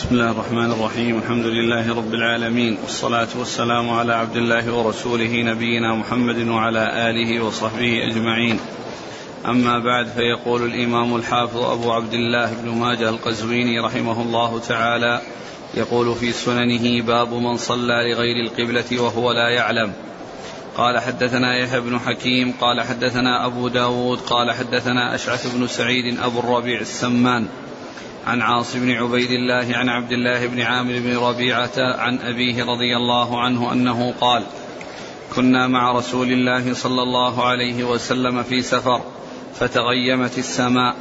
بسم الله الرحمن الرحيم. الحمد لله رب العالمين. والصلاة والسلام على عبد الله ورسوله نبينا محمد وعلى آله وصحبه أجمعين. أما بعد فيقول الإمام الحافظ أبو عبد الله بن ماجه القزويني رحمه الله تعالى يقول في سننه باب من صلى لغير القبلة وهو لا يعلم قال حدثنا يحيى بن حكيم قال حدثنا أبو داود قال حدثنا أشعث بن سعيد أبو الربيع السمان عن عاصم بن عبيد الله عن عبد الله بن عامر بن ربيعة عن أبيه رضي الله عنه أنه قال كنا مع رسول الله صلى الله عليه وسلم في سفر فتغيمت السماء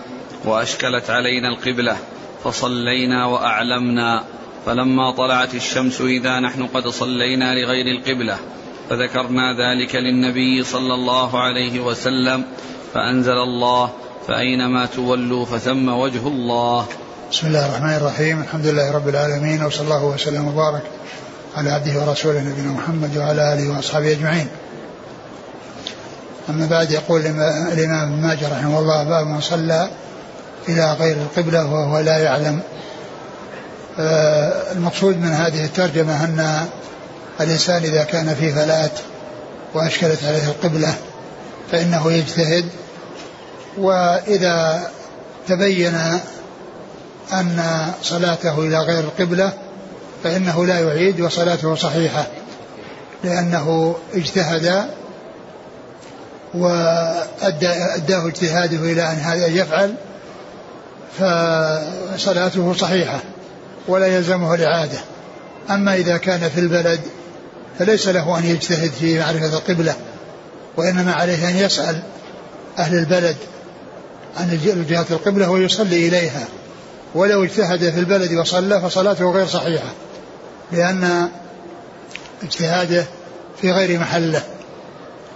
وأشكلت علينا القبلة فصلينا وأعلمنا فلما طلعت الشمس إذا نحن قد صلينا لغير القبلة فذكرنا ذلك للنبي صلى الله عليه وسلم فأنزل الله فأينما تولوا فثم وجه الله. بسم الله الرحمن الرحيم الحمد لله رب العالمين وصلى الله وسلم وبارك على عبده ورسوله نبينا محمد وعلى آله وأصحابه أجمعين. أما بعد يقول الإمام ابن ماجه رحمه الله باب من صلى إلى غير القبلة وهو لا يعلم. آه، المقصود من هذه الترجمة أن الإنسان إذا كان في فلات وأشكلت عليه القبلة فإنه يجتهد وإذا تبين أن صلاته إلى غير القبلة فإنه لا يعيد وصلاته صحيحة لأنه اجتهد وأداه اجتهاده إلى أن هذا يفعل فصلاته صحيحة ولا يلزمه الإعادة. أما إذا كان في البلد فليس له أن يجتهد في معرفة القبلة وإنما عليه أن يسأل أهل البلد عن جهة القبلة ويصلي إليها. ولو اجتهد في البلد وصلى فصلاته غير صحيحة لأن اجتهاده في غير محله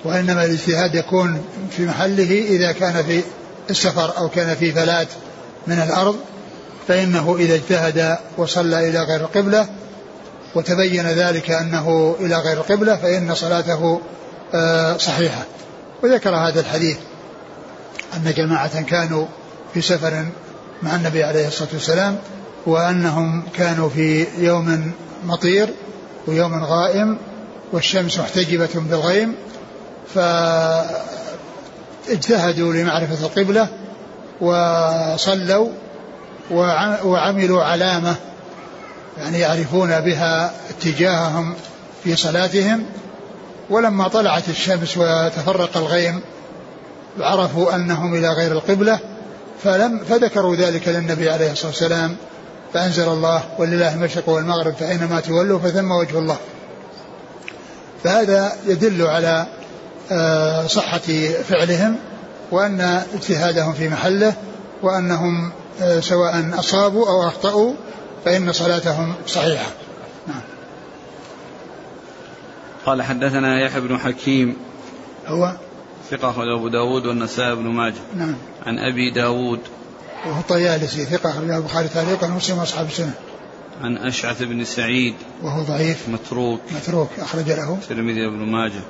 وإنما الاجتهاد يكون في محله إذا كان في السفر أو كان في فلات من الأرض فإنه إذا اجتهد وصلى إلى غير القبلة وتبين ذلك أنه إلى غير القبلة فإن صلاته آه، صحيحة. وذكر هذا الحديث أن جماعة كانوا في سفر مع النبي عليه الصلاة والسلام وأنهم كانوا في يوم مطير ويوم غائم والشمس محتجبة بالغيم فاجتهدوا لمعرفة القبلة وصلوا وعملوا علامة يعني يعرفون بها اتجاههم في صلاتهم. ولما طلعت الشمس وتفرق الغيم عرفوا أنهم إلى غير القبلة فلم فذكروا ذلك للنبي عليه الصلاة والسلام فأنزل الله ولله المشرق والمغرب فأينما تولوا فثم وجه الله. فهذا يدل على آه، صحة فعلهم وأن اجتهادهم في محله وأنهم آه، سواء أصابوا أو أخطأوا فإن صلاتهم صحيحة. نعم. قال حدثنا يحيى بن حكيم. هو؟ ثقة أبو داود والنسائي بن ماجه. نعم. عن أبي داود. وهو الطيالسي ثقة أخرجه البخاري تعليقا ومسلم وأصحاب السنة. عن أشعث بن سعيد. وهو ضعيف. متروك. متروك أخرج له. الترمذي بن ماجه.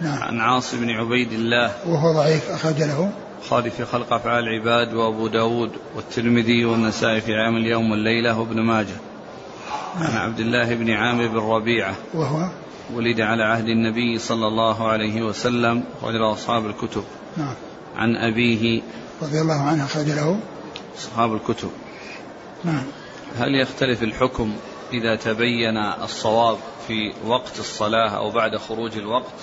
نعم. عن عاصم بن عبيد الله. وهو ضعيف أخرج له. البخاري في خلق أفعال العباد وأبو داود والترمذي والنسائي في عام اليوم والليلة وابن ماجه. نعم. عن عبد الله بن عامر بن ربيعة. وهو ولد على عهد النبي صلى الله عليه وسلم أخرج أصحاب الكتب. نعم. عن أبيه رضي الله عنه أخرج له. أصحاب الكتب. نعم. هل يختلف الحكم إذا تبين الصواب في وقت الصلاة أو بعد خروج الوقت؟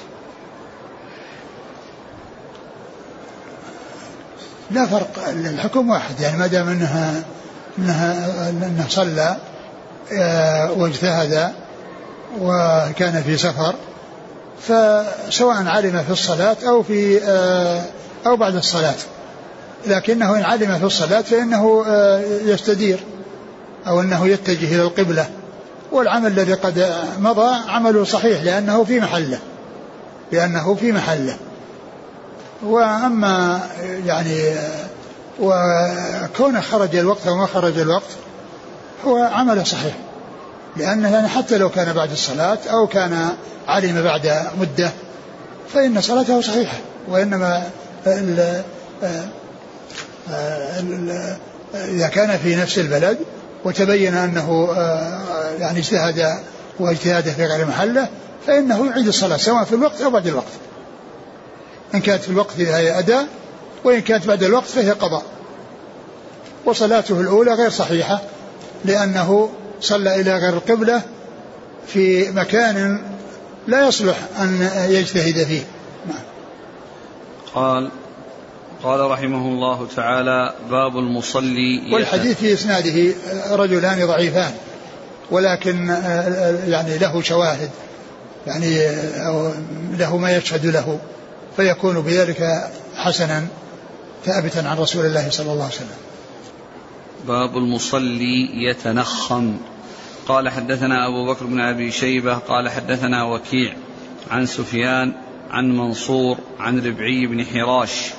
لا فرق الحكم واحد. يعني ما دام إنها إنها إنه صلى آه، واجتهد وكان في سفر فسواء علم في الصلاة أو في آه، أو بعد الصلاة. لكنه إن علم في الصلاة فإنه آه، يستدير أو أنه يتجه إلى القبلة. والعمل الذي قد مضى عمله صحيح لأنه في محله لأنه في محله. وأما يعني وكونه خرج الوقت أو ما خرج الوقت هو عمله صحيح. لأنه يعني حتى لو كان بعد الصلاة أو كان علم بعد مدة فإن صلاته صحيحة وإنما إذا كان في نفس البلد وتبين أنه آه، يعني اجتهد واجتهاده في غير محله فإنه يعيد الصلاة سواء في الوقت أو بعد الوقت. إن كانت في الوقت فهي أداء وإن كانت بعد الوقت فهي قضاء. وصلاته الأولى غير صحيحة لأنه صلى إلى غير القبلة في مكان لا يصلح أن يجتهد فيه نعم. قال قال رحمه الله تعالى باب المصلي والحديث في إسناده رجلان ضعيفان ولكن يعني له شواهد يعني له ما يشهد له فيكون بذلك حسنا ثابتا عن رسول الله صلى الله عليه وسلم باب المصلي يتنخم. قال حدثنا أبو بكر بن أبي شيبة قال حدثنا وكيع عن سفيان عن منصور عن ربعي بن حراش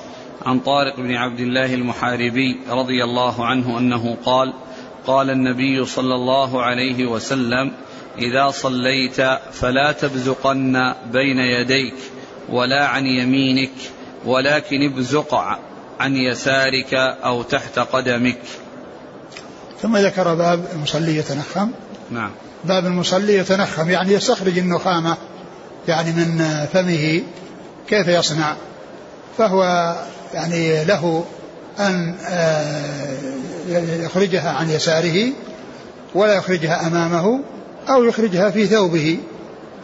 عن طارق بن عبد الله المحاربي رضي الله عنه أنه قال قال النبي صلى الله عليه وسلم إذا صليت فلا تبزقن بين يديك ولا عن يمينك ولكن ابزق عن يسارك أو تحت قدمك. ثم ذكر باب المصلي يتنخم. نعم. باب المصلي يتنخم يعني يستخرج النخامة يعني من فمه كيف يصنع. فهو يعني له أن آه، يخرجها عن يساره ولا يخرجها أمامه أو يخرجها في ثوبه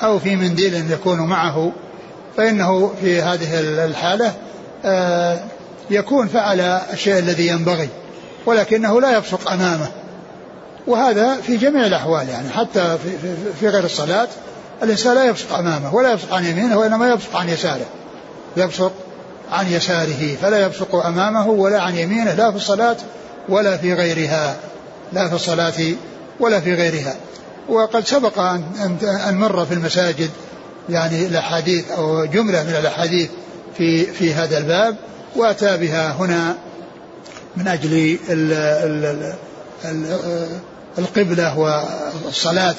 أو في منديل يكون معه. فإنه في هذه الحالة آه، يكون فعل الشيء الذي ينبغي. ولكنه لا يبصق أمامه. وهذا في جميع الأحوال يعني حتى في, في, في غير الصلاة الإنسان لا يبصق أمامه ولا يبصق عن يمينه وإنما يبصق عن يساره. يبصق عن يساره فلا يبصق أمامه ولا عن يمينه لا في الصلاة ولا في غيرها. لا في الصلاة ولا في غيرها. وقد سبق أن, مر في المساجد يعني الأحاديث أو جملة من الأحاديث في في هذا الباب وأتى بها هنا من أجل ال ال ال القبلة والصلاة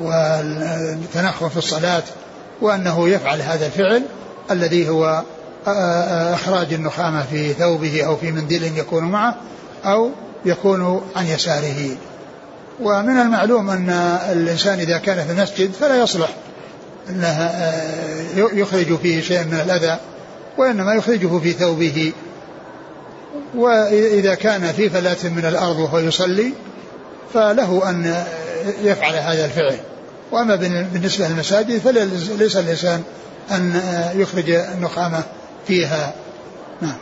والتنخر في الصلاة وأنه يفعل هذا الفعل الذي هو إخراج النخامة في ثوبه أو في منديل يكون معه أو يكون عن يساره. ومن المعلوم أن الإنسان إذا كان في المسجد فلا يصلح أنه يخرج فيه شيء من الأذى وإنما يخرجه في ثوبه. وإذا كان في فلاة من الأرض وهو يصلي فله أن يفعل هذا الفعل. وأما بالنسبة للمساجد فليس الإنسان أن يخرج النخامة فيها. نعم.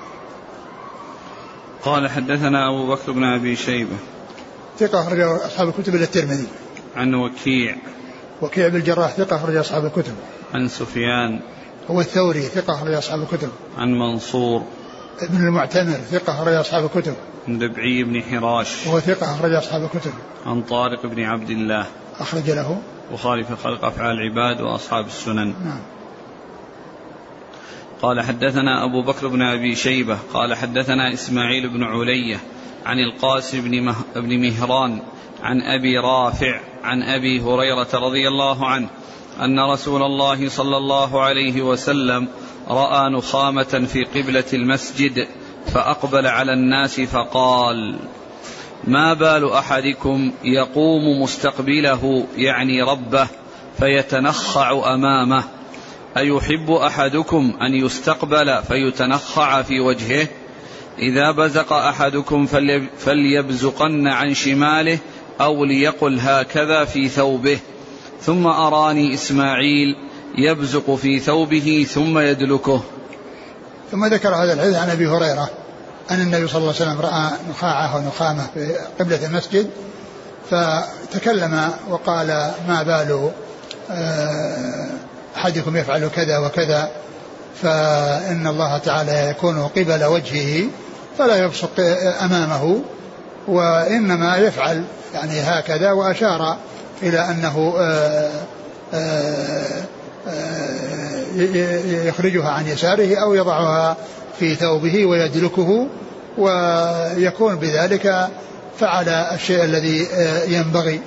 قال حدثنا أبو بكر بن أبي شيبة. ثقة أخرج أصحاب الكتب إلى الترمذي. عن وكيع. وكيع بن الجراح ثقة أخرج أصحاب الكتب. عن سفيان. هو الثوري ثقة أخرج أصحاب الكتب. عن منصور. ابن المعتمر ثقة أخرج أصحاب الكتب. عن ربعي بن حراش. وهو ثقة أخرج أصحاب الكتب. عن طارق بن عبد الله. أخرج له. وخالف خلق أفعال العباد وأصحاب السنن. نعم. قال حدثنا أبو بكر بن أبي شيبة. قال حدثنا إسماعيل بن علية عن القاسم بن, مه بن مهران عن أبي رافع عن أبي هريرة رضي الله عنه أن رسول الله صلى الله عليه وسلم رأى نخامة في قبلة المسجد فأقبل على الناس فقال ما بال أحدكم يقوم مستقبله يعني ربه فيتنخع أمامه؟ أيحب أحدكم أن يستقبل فيتنخع في وجهه؟ إذا بزق أحدكم فليبزقن عن شماله أو ليقل هكذا في ثوبه. ثم أراني إسماعيل يبزق في ثوبه ثم يدلكه. ثم ذكر هذا الحديث عن أبي هريرة أن النبي صلى الله عليه وسلم رأى نخاعة ونخامة في قبلة المسجد فتكلم وقال ما بال آه، أحدكم يفعل كذا وكذا فإن الله تعالى يكون قبل وجهه فلا يبصق أمامه وإنما يفعل يعني هكذا وأشار إلى أنه آه، آه، آه، يخرجها عن يساره أو يضعها في ثوبه ويدلكه ويكون بذلك فعل الشيء الذي ينبغي.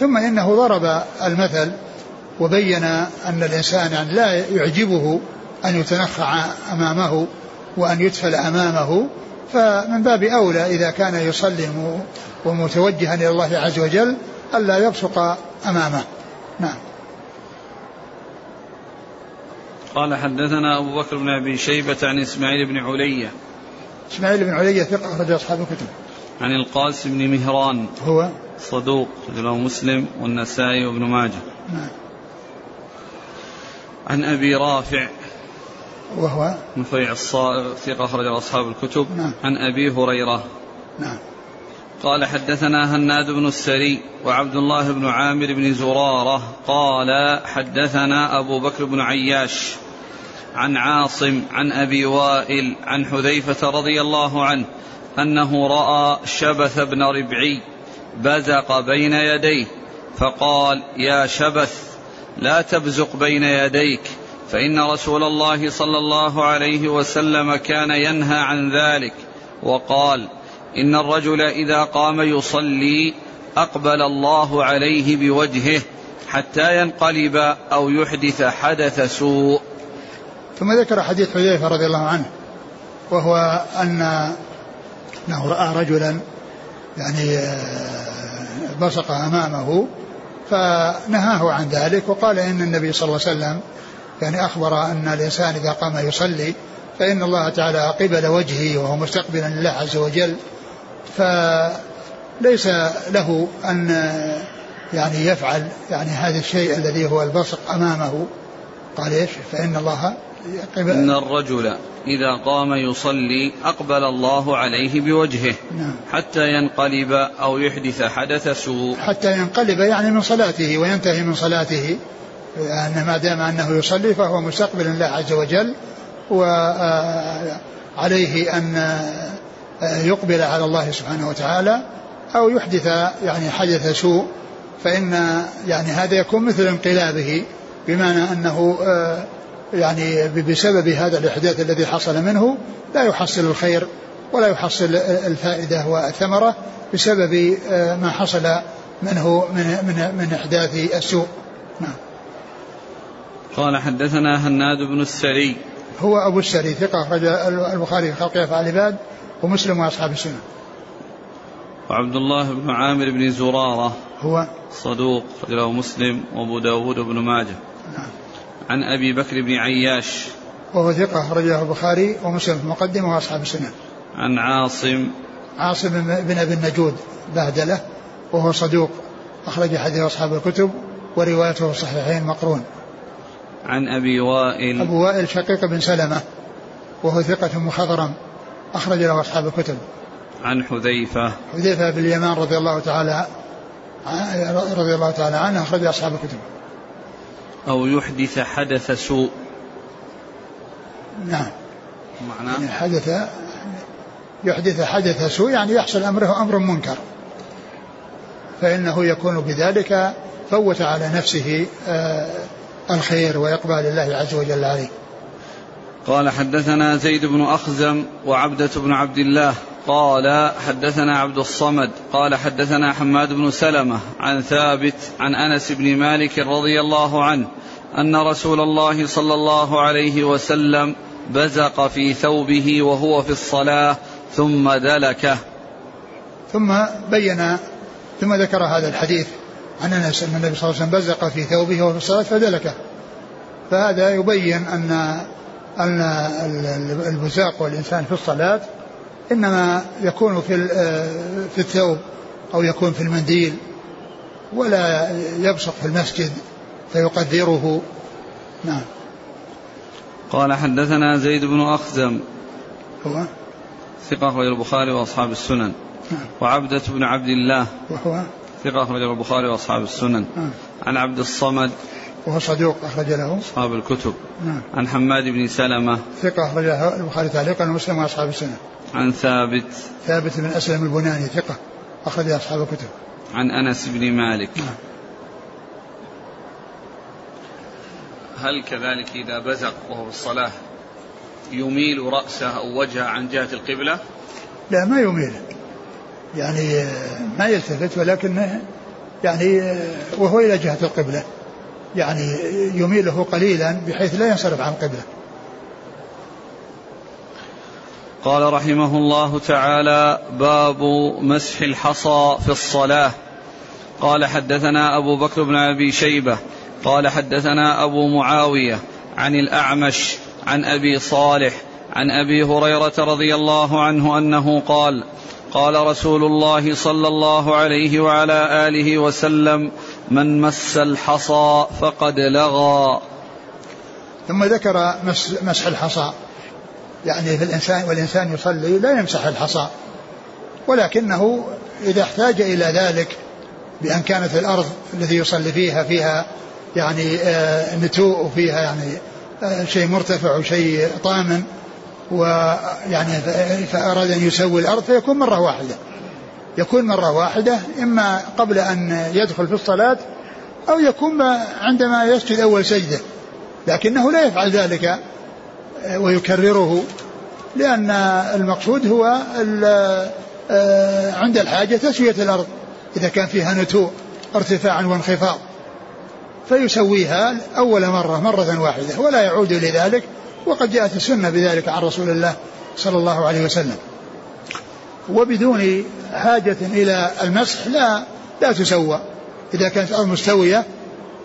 ثم إنه ضرب المثل وبين أن الإنسان يعني لا يعجبه أن يتنخع أمامه وأن يدفل أمامه فمن باب أولى إذا كان يصلي ومتوجها إلى الله عز وجل ألا يبصق أمامه. نعم. قال حدثنا أبو بكر بن أبي شيبة عن إسماعيل بن علية إسماعيل بن علية ثقة أخرج أصحاب الكتب. عن القاسم بن مهران. هو؟ صدوق رجله مسلم والنسائي وابن ماجه. نعم. عن أبي رافع. وهو؟ نفيع الصائغ ثقة أخرج أصحاب الكتب. نعم. عن أبي هريرة. نعم. قال حدثنا هناد بن السري وعبد الله بن عامر بن زرارة. قال حدثنا أبو بكر بن عياش. عن عاصم عن أبي وائل عن حذيفة رضي الله عنه أنه رأى شبث بن ربعي بزق بين يديه فقال يا شبث لا تبزق بين يديك فإن رسول الله صلى الله عليه وسلم كان ينهى عن ذلك. وقال إن الرجل إذا قام يصلي أقبل الله عليه بوجهه حتى ينقلب أو يحدث حدث سوء. ثم ذكر حديث حذيفة رضي الله عنه وهو أن أنه رأى رجلا يعني آه، بصق أمامه فنهاه عن ذلك وقال إن النبي صلى الله عليه وسلم يعني أخبر أن الإنسان إذا قام يصلي فإن الله تعالى قبل وجهه وهو مستقبلا لله عز وجل فليس له أن يعني يفعل يعني هذا الشيء الذي هو البصق أمامه. قال إيش؟ فإن الله قبل إن الرجل إذا قام يصلي أقبل الله عليه بوجهه نعم. حتى ينقلب أو يحدث حدث سوء. حتى ينقلب يعني من صلاته وينتهي من صلاته. أن ما دام أنه يصلي فهو مستقبل الله عز وجل وعليه أن يقبل على الله سبحانه وتعالى أو يحدث يعني حدث سوء. فإن يعني هذا يكون مثل انقلابه بمعنى أنه يعني بسبب هذا الإحداث الذي حصل منه لا يحصل الخير ولا يحصل الفائدة والثمرة بسبب ما حصل منه من من من إحداث السوء. نعم. قال حدثنا هناد بن السري. هو أبو السري ثقة أخرج البخاري في خلق أفعال العباد ومسلم وأصحاب السنة. وعبد الله بن عامر بن زرارة. هو؟ صدوق رجله مسلم وأبو داود بن ماجه. نعم. عن أبي بكر بن عياش. وهو ثقة أخرجه البخاري ومسلم في المقدمة وأصحاب السنة. عن عاصم. عاصم بن أبي النجود بهدلة وهو صدوق أخرج حديث أصحاب الكتب وروايته في الصحيحين مقرون. عن أبي وائل. أبو وائل شقيق بن سلمة وهو ثقة مخضرم أخرج له أصحاب الكتب. عن حذيفة. حذيفة بن اليمان رضي الله تعالى رضي الله تعالى عنه أخرج أصحاب الكتب. أو يحدث حدث سوء. نعم. معناه يعني حدث يحدث حدث سوء يعني يحصل أمره أمر منكر. فإنه يكون بذلك فوت على نفسه آه، الخير وإقبال الله عز وجل عليه. قال حدثنا زيد بن أخزم وعبدة بن عبد الله. قال حدثنا عبد الصمد. قال حدثنا حماد بن سلمة عن ثابت عن أنس بن مالك رضي الله عنه أن رسول الله صلى الله عليه وسلم بزق في ثوبه وهو في الصلاة ثم دلكه. ثم بين ثم ذكر هذا الحديث عن أنس أن النبي صلى الله عليه وسلم بزق في ثوبه وهو في الصلاة فدلكه. فهذا يبين أن أن البزاق والإنسان في الصلاة إنما يكون في في الثوب أو يكون في المنديل ولا يبصق في المسجد فيقدره. نعم. قال حدثنا زيد بن أخزم. هو؟ ثقة أخرج البخاري وأصحاب السنن. نعم. وعبدة بن عبد الله. وهو؟ ثقة أخرج البخاري وأصحاب السنن. نعم. عن عبد الصمد وهو صدوق أخرج له. أصحاب الكتب. نعم. عن حماد بن سلمة. ثقة أخرجه البخاري تعليقا ومسلم وأصحاب السنة. عن ثابت. ثابت بن أسلم البناني ثقة أخرج أصحاب الكتب. عن أنس بن مالك. نعم. هل كذلك إذا بزق وهو في الصلاة يميل رأسه أو وجهه عن جهة القبلة؟ لا ما يميل. يعني ما يلتفت ولكنه يعني وهو إلى جهة القبلة. يعني يميله قليلا بحيث لا ينصرف عن القبلة قال رحمه الله تعالى باب مسح الحصى في الصلاة. قال حدثنا أبو بكر بن أبي شيبة. قال حدثنا أبو معاوية عن الأعمش عن أبي صالح عن أبي هريرة رضي الله عنه أنه قال قال رسول الله صلى الله عليه وعلى آله وسلم من مس الحصى فقد لغى. ثم ذكر مسح الحصى. يعني في الإنسان والإنسان يصلي لا يمسح الحصى. ولكنه إذا احتاج إلى ذلك بأن كانت الأرض التي يصلي فيها فيها يعني آه، نتوء وفيها يعني آه، شيء مرتفع وشيء طامن ويعني فأراد أن يسوي الأرض فيكون مرة واحدة. يكون مرة واحدة إما قبل أن يدخل في الصلاة أو يكون عندما يسجد أول سجدة. لكنه لا يفعل ذلك آه، ويكرره لأن المقصود هو عند الحاجة تسوية الأرض. إذا كان فيها نتوء ارتفاعا وانخفاض. فيسويها أول مرة مرة واحدة ولا يعود لذلك. وقد جاءت السنة بذلك عن رسول الله صلى الله عليه وسلم. وبدون حاجة إلى المسح لا لا تسوى. إذا كانت الأرض مستوية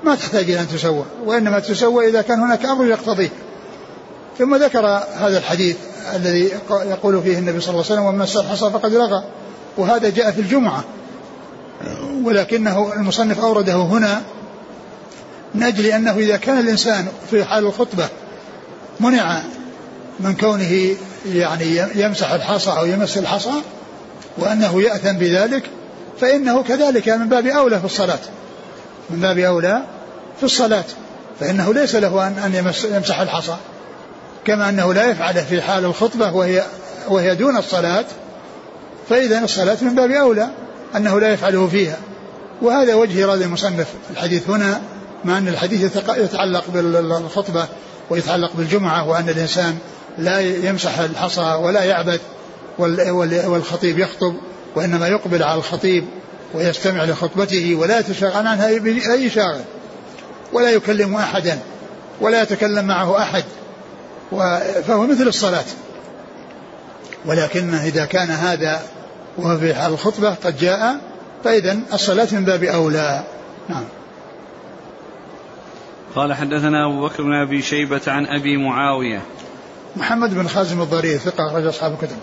ما تحتاج إلى أن تسوى وإنما تسوى إذا كان هناك أمر يقتضيه. ثم ذكر هذا الحديث الذي يقول فيه النبي صلى الله عليه وسلم ومن مس الحصى فقد لغى وهذا جاء في الجمعة. ولكنه المصنف أورده هنا من أجل أنه إذا كان الإنسان في حال الخطبة منع من كونه يعني يمسح الحصى أو يمس الحصى وأنه يأثم بذلك فإنه كذلك من باب أولى في الصلاة. من باب أولى في الصلاة فإنه ليس له أن أن يمس يمسح الحصى. كما أنه لا يفعله في حال الخطبة وهي وهي دون الصلاة فإذا الصلاة من باب أولى أنه لا يفعله فيها. وهذا وجه إرادة المصنف. الحديث هنا مع أن الحديث يتعلق بالخطبة ويتعلق بالجمعة وأن الإنسان لا يمسح الحصى ولا يعبث والخطيب يخطب وإنما يقبل على الخطيب ويستمع لخطبته ولا يتشاغل عنها أي شاغل ولا يكلم أحدا ولا يتكلم معه أحد فهو مثل الصلاة. ولكن إذا كان هذا وهو في حال الخطبة قد جاء فإذا الصلاة من باب أولى. نعم. قال حدثنا أبو بكر بن أبي شيبة عن أبي معاوية. محمد بن خازم الضرير ثقة أخرج أصحاب الكتب.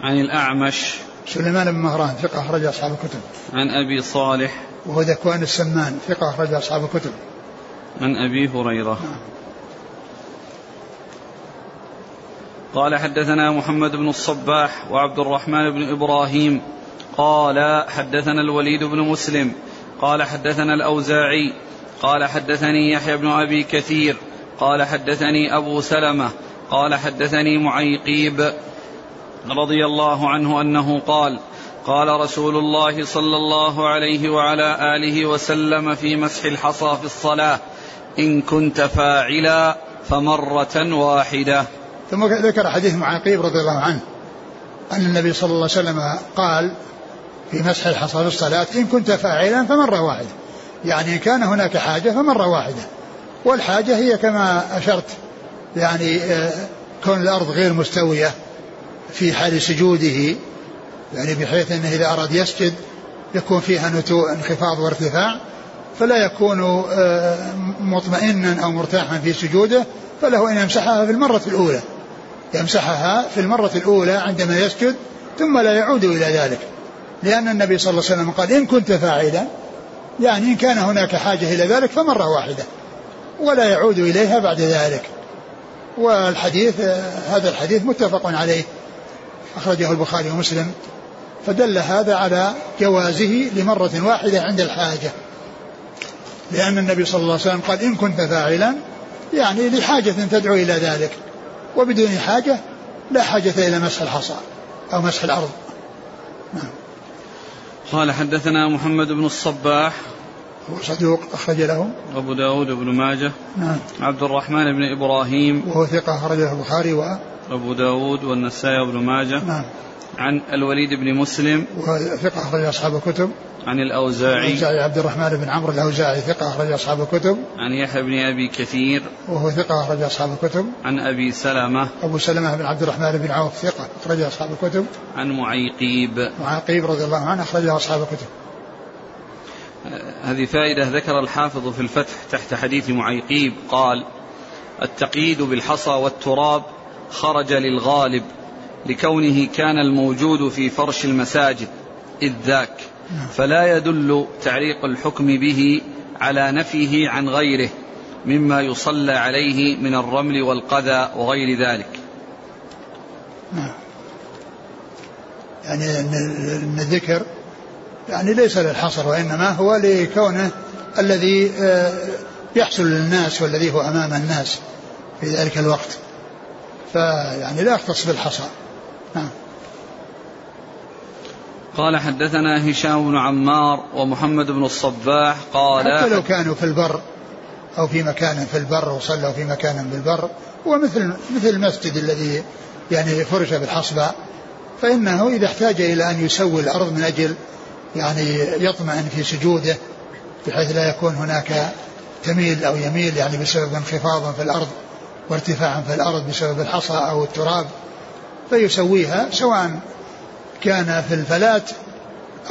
عن الأعمش. سليمان بن مهران ثقة أخرج أصحاب الكتب. عن أبي صالح. وهو ذكوان السمان ثقة أخرج أصحاب الكتب. عن أبي هريرة. نعم. قال حدثنا محمد بن الصباح وعبد الرحمن بن إبراهيم. قال حدثنا الوليد بن مسلم. قال حدثنا الأوزاعي. قال حدثني يحيى بن أبي كثير. قال حدثني أبو سلمة قال حدثني معيقيب رضي الله عنه أنه قال قال رسول الله صلى الله عليه وعلى آله وسلم في مسح الحصى في الصلاة إن كنت فاعلا فمرة واحدة. ثم ذكر حديث معيقيب رضي الله عنه أن النبي صلى الله عليه وسلم قال في مسح الحصى في الصلاة إن كنت فاعلا فمرة واحدة. يعني إن كان هناك حاجة فمرة واحدة. والحاجة هي كما أشرت يعني آه، كون الأرض غير مستوية في حال سجوده يعني بحيث أنه إذا أراد يسجد يكون فيها نتوء انخفاض وارتفاع فلا يكون آه، مطمئنا أو مرتاحا في سجوده فله أن يمسحها في المرة الأولى. يمسحها في المرة الأولى عندما يسجد ثم لا يعود إلى ذلك. لأن النبي صلى الله عليه وسلم قال إن كنت فاعلا يعني إن كان هناك حاجة إلى ذلك فمرة واحدة. ولا يعود إليها بعد ذلك. والحديث هذا الحديث متفق عليه أخرجه البخاري ومسلم فدل هذا على جوازه لمرة واحدة عند الحاجة. لأن النبي صلى الله عليه وسلم قال إن كنت فاعلا يعني لحاجة تدعو إلى ذلك وبدون حاجة لا حاجة إلى مسح الحصى أو مسح الأرض. نعم. قال حدثنا محمد بن الصباح هو صدوق أخرج له. أبو داود بن ماجه. نعم. عبد الرحمن بن إبراهيم. وهو ثقة أخرج له البخاري و أبو داود والنسائي بن ماجه. نعم. عن الوليد بن مسلم. وهو ثقة أخرج أصحاب الكتب. عن الأوزاعي. الأوزاعي عبد الرحمن بن عمرو الأوزاعي ثقة أخرج أصحاب الكتب. عن يحيى بن أبي كثير. وهو ثقة أخرج أصحاب الكتب. عن أبي سلمة. أبو سلمة بن عبد الرحمن بن عوف ثقة أخرج أصحاب الكتب. عن معيقيب. وعقيب رضي الله عنه أخرج أصحاب الكتب. هذه فائدة ذكر الحافظ في الفتح تحت حديث معيقيب قال التقييد بالحصى والتراب خرج للغالب لكونه كان الموجود في فرش المساجد إذ ذاك فلا يدل تعليق الحكم به على نفيه عن غيره مما يصلى عليه من الرمل والقذى وغير ذلك. نعم. يعني ان الذكر يعني ليس للحصر وإنما هو لكونه الذي آه، يحصل للناس والذي هو أمام الناس في ذلك الوقت. فيعني لا يختص بالحصى نعم. قال حدثنا هشام بن عمار ومحمد بن الصباح قال حتى لو كانوا في البر أو في مكان في البر وصلوا في مكان بالبر هو مثل مثل المسجد الذي يعني فرش بالحصبة فإنه إذا احتاج إلى أن يسوي الأرض من أجل يعني يطمئن في سجوده بحيث لا يكون هناك تميل أو يميل يعني بسبب انخفاض في الأرض وارتفاع في الأرض بسبب الحصى أو التراب فيسويها سواء كان في الفلاة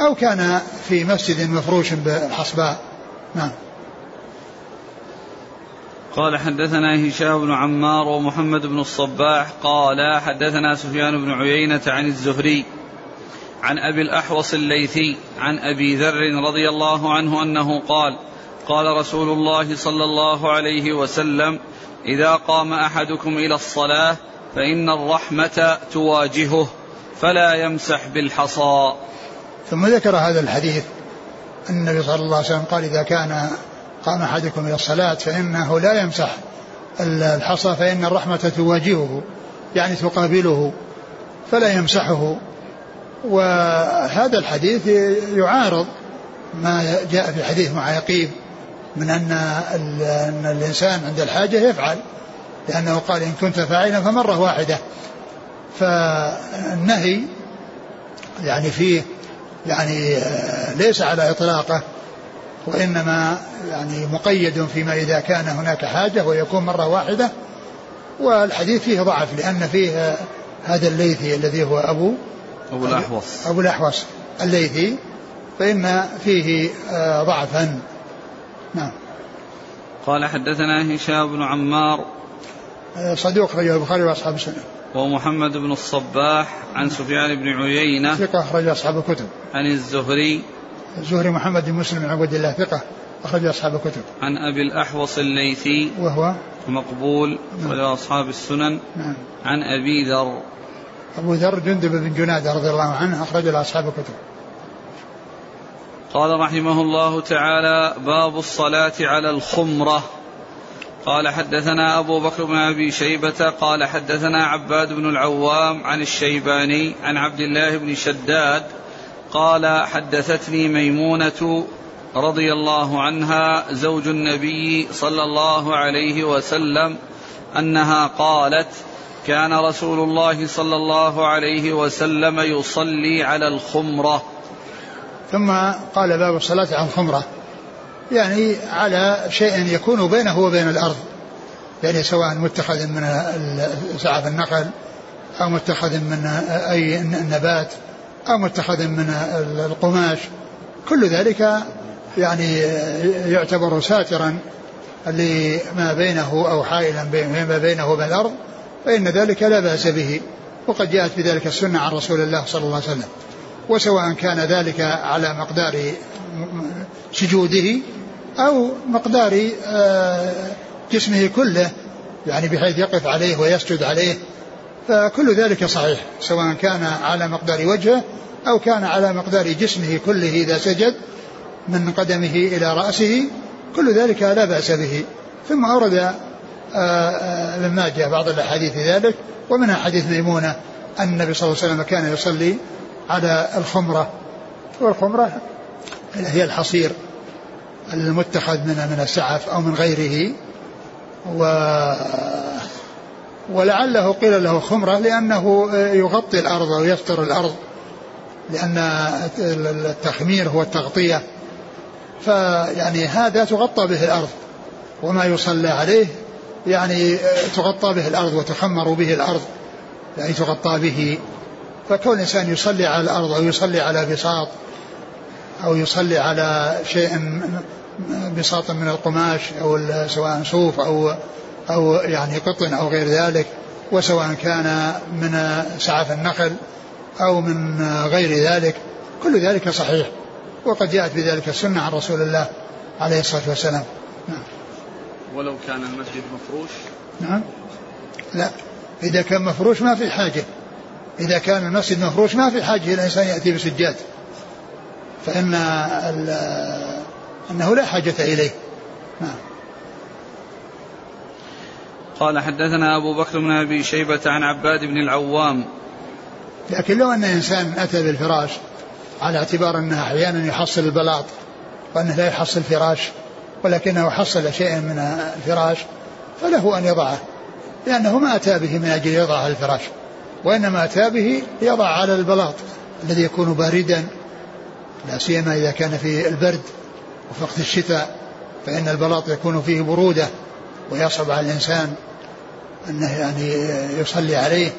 أو كان في مسجد مفروش بالحصباء نعم. قال حدثنا هشام بن عمار ومحمد بن الصباح قال حدثنا سفيان بن عيينة عن الزهري عن أبي الأحوص الليثي عن أبي ذر رضي الله عنه أنه قال قال رسول الله صلى الله عليه وسلم إذا قام أحدكم إلى الصلاة فإن الرحمة تواجهه فلا يمسح بالحصى. ثم ذكر هذا الحديث النبي صلى الله عليه وسلم قال إذا كان قام أحدكم إلى الصلاة فإنه لا يمسح الحصى فإن الرحمة تواجهه يعني تقابله فلا يمسحه. وهذا الحديث يعارض ما جاء في حديث معيقيب من أن, أن الإنسان عند الحاجة يفعل لأنه قال إن كنت فاعلا فمرة واحدة. فالنهي يعني فيه يعني ليس على إطلاقه وإنما يعني مقيد فيما إذا كان هناك حاجة ويكون مرة واحدة. والحديث فيه ضعف لأن فيه هذا الليثي الذي هو أبو أبو الأحوص. أبو الأحوص الليثي فإن فيه ضعفا. نعم. قال حدثنا هشام بن عمار. صدوق رجل البخاري وأصحاب السنة. ومحمد بن الصباح عن سفيان بن عيينة. ثقة أخرج أصحاب الكتب. عن الزهري. الزهري محمد بن مسلم بن عبد الله ثقة أخرج أصحاب الكتب. عن أبي الأحوص الليثي. وهو؟ مقبول نعم. أصحاب السنن. نعم. عن أبي ذر. أبو ذر جندب بن جنادة رضي الله عنه أخرج له أصحاب الكتب. قال رحمه الله تعالى باب الصلاة على الخمرة. قال حدثنا أبو بكر بن أبي شيبة قال حدثنا عباد بن العوام عن الشيباني عن عبد الله بن شداد قال حدثتني ميمونة رضي الله عنها زوج النبي صلى الله عليه وسلم أنها قالت كان رسول الله صلى الله عليه وسلم يصلي على الخمرة. ثم قال باب الصلاة على الخمرة يعني على شيء يكون بينه وبين الأرض. يعني سواء متخذ من سعف النخل أو متخذ من أي نبات أو متخذ من القماش. كل ذلك يعني يعتبر ساترا لما بينه أو حائلا بين بينه وبين الأرض. فإن ذلك لا بأس به وقد جاءت بذلك السنة عن رسول الله صلى الله عليه وسلم. وسواء كان ذلك على مقدار سجوده أو مقدار آه، جسمه كله يعني بحيث يقف عليه ويسجد عليه فكل ذلك صحيح سواء كان على مقدار وجهه أو كان على مقدار جسمه كله إذا سجد من قدمه إلى رأسه كل ذلك لا بأس به. ثم أورد آه، آه، ابن ماجه بعض الأحاديث ذلك ومنها حديث ميمونة أن النبي صلى الله عليه وسلم كان يصلي على الخمرة. والخمرة هي الحصير المتخذ من من السعف أو من غيره. و ولعله قيل له خمرة لأنه يغطي الأرض أو يستر الأرض لأن التخمير هو التغطية. فيعني هذا تغطى به الأرض وما يصلى عليه يعني تغطى به الأرض وتخمر به الأرض. يعني تغطى به. فكون الإنسان يصلي على الأرض أو يصلي على بساط أو يصلي على شيء بساط من القماش أو سواء صوف أو أو يعني قطن أو غير ذلك وسواء كان من سعف النخل أو من غير ذلك كل ذلك صحيح. وقد جاءت بذلك السنة عن رسول الله عليه الصلاة والسلام. نعم. ولو كان المسجد مفروش؟ نعم. لا. إذا كان مفروش ما في حاجة. إذا كان المسجد مفروش ما في حاجة. إلى الإنسان يأتي بسجاد. فإن أنه لا حاجة إليه. نعم. قال حدثنا أبو بكر بن أبي شيبة عن عباد بن العوام. لكن لو أن إنسان أتى بالفراش على اعتبار أنه أحيانا يحصل البلاط وأنه لا يحصل فراش ولكنه حصل شيئا من الفراش فله أن يضعه لأنه ما أتى به من أجل يضع على الفراش وإنما أتى به يضع على البلاط الذي يكون باردا لا سيما إذا كان في البرد وفي وقت الشتاء فإن البلاط يكون فيه برودة ويصعب على الإنسان أنه يعني يصلي عليه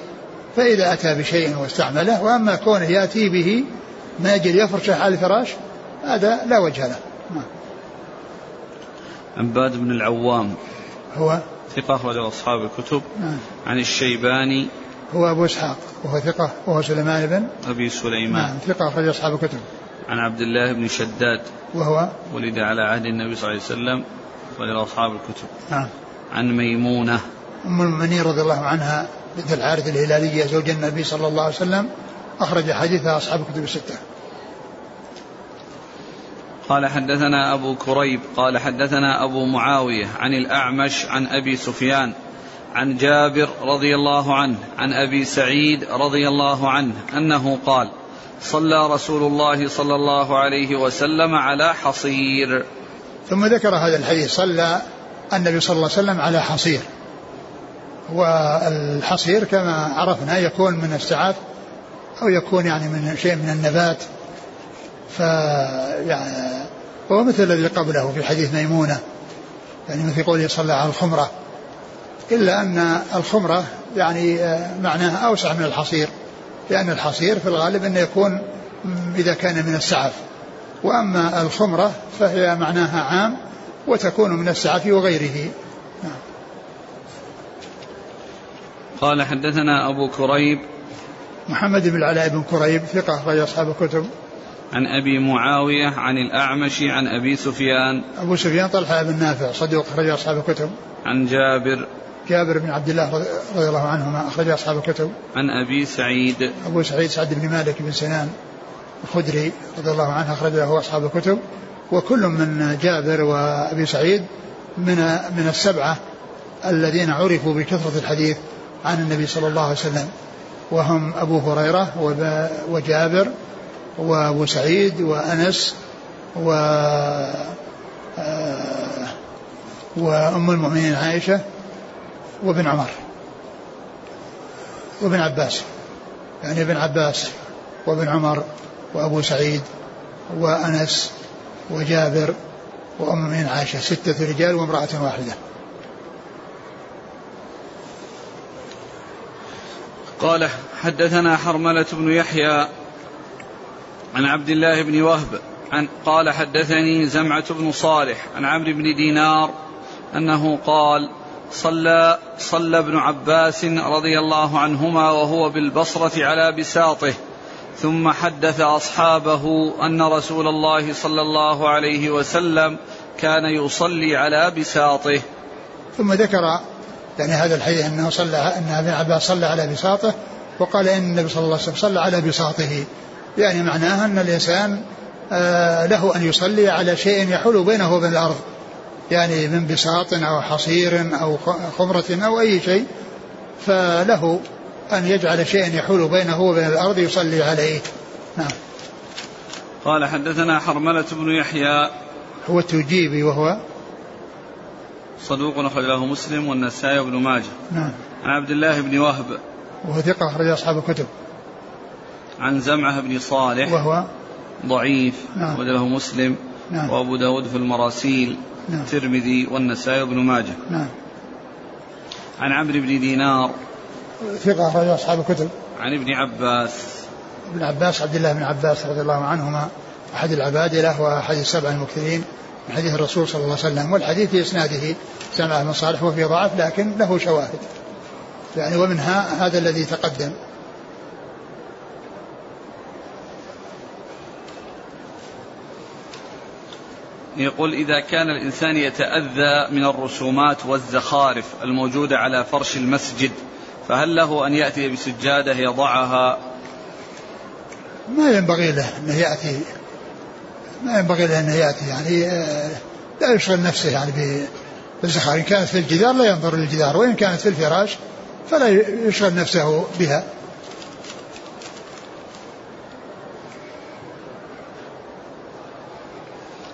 فإذا أتى بشيء واستعمله وأما كونه يأتي به ما يجي يفرشه على الفراش هذا لا وجه له نعم. عباد بن العوام. هو ثقة أخرج أصحاب الكتب. نعم. عن الشيباني. هو أبو إسحاق وهو ثقة وهو سليمان بن أبي سليمان. نعم ثقة أخرج أصحاب الكتب. عن عبد الله بن شداد. وهو ولد على عهد النبي صلى الله عليه وسلم. أخرج أصحاب الكتب. نعم. عن ميمونة. أم المؤمنين رضي الله عنها بنت الحارث الهلالية زوج النبي صلى الله عليه وسلم. أخرج حديثها أصحاب الكتب الستة. قال حدثنا أبو كريب قال حدثنا أبو معاوية عن الأعمش عن أبي سفيان عن جابر رضي الله عنه عن أبي سعيد رضي الله عنه أنه قال صلى رسول الله صلى الله عليه وسلم على حصير. ثم ذكر هذا الحديث صلى النبي صلى الله عليه وسلم على حصير. والحصير كما عرفنا يكون من السعاف أو يكون يعني من شيء من النبات. ف يعني هو مثل الذي قبله في حديث ميمونة يعني مثل قوله صلى على الخمرة. إلا أن الخمرة يعني معناها أوسع من الحصير لأن الحصير في الغالب أنه يكون إذا كان من السعف. وأما الخمرة فهي معناها عام وتكون من السعف وغيره. نعم. قال حدثنا أبو كريب. محمد بن العلاء بن كريب ثقة أخرج أصحاب الكتب. عن أبي معاوية عن الأعمش عن أبي سفيان. أبو سفيان طلحة بن نافع صدوق أخرج أصحاب الكتب. عن جابر. جابر بن عبد الله رضي الله عنهما أخرج أصحاب الكتب. عن أبي سعيد. أبو سعيد سعد بن مالك بن سنان الخدري رضي الله عنه أخرج له أصحاب الكتب. وكل من جابر وأبي سعيد من من السبعة الذين عرفوا بكثرة الحديث عن النبي صلى الله عليه وسلم. وهم أبو هريرة وجابر وأبو سعيد وأنس و آه، وأم المؤمنين عائشة وابن عمر وابن عباس. يعني ابن عباس وابن عمر وأبو سعيد وأنس وجابر وأم المؤمنين عائشة ستة رجال وامرأة واحدة. قال حدثنا حرملة بن يحيى عن عبد الله بن وهب عن قال حدثني زمعة بن صالح عن عمرو بن دينار أنه قال صلى صلى ابن عباس رضي الله عنهما وهو بالبصرة على بساطه ثم حدث أصحابه أن رسول الله صلى الله عليه وسلم كان يصلي على بساطه. ثم ذكر يعني هذا الحديث أنه صلى أن ابن عباس صلى على بساطه وقال إن النبي صلى الله عليه وسلم صلى على بساطه. يعني معناها أن الإنسان آه، له أن يصلي على شيء يحول بينه وبين الأرض. يعني من بساط أو حصير أو خمرة أو أي شيء. فله أن يجعل شيئا يحول بينه وبين الأرض يصلي عليه. نعم. قال حدثنا حرملة بن يحيى. هو التجيبي وهو؟ صدوق أخرج له مسلم والنسائي وابن ماجه. نعم. عن عبد الله بن وهب. وهو ثقة أخرج أصحاب الكتب. عن زمعة بن صالح. وهو ضعيف نعم. وله مسلم. نعم. وأبو داود في المراسيل. نعم. الترمذي والنسائي وابن ماجه. نعم. عن عمرو بن دينار. ثقة أخرج أصحاب الكتب. عن ابن عباس. ابن عباس عبد الله بن عباس رضي الله عنهما أحد العبادلة وأحد السبع المكثرين من حديث الرسول صلى الله عليه وسلم. والحديث في إسناده سمع بن صالح وفي ضعف لكن له شواهد. يعني ومنها هذا الذي تقدم. يقول إذا كان الإنسان يتأذى من الرسومات والزخارف الموجودة على فرش المسجد فهل له أن يأتي بسجادة يضعها؟ ما ينبغي له أنه يأتي ما ينبغي له أنه يأتي يعني آه، لا يشغل نفسه يعني بالزخارف. إن كانت في الجدار لا ينظر للجدار وإن كانت في الفراش فلا يشغل نفسه بها.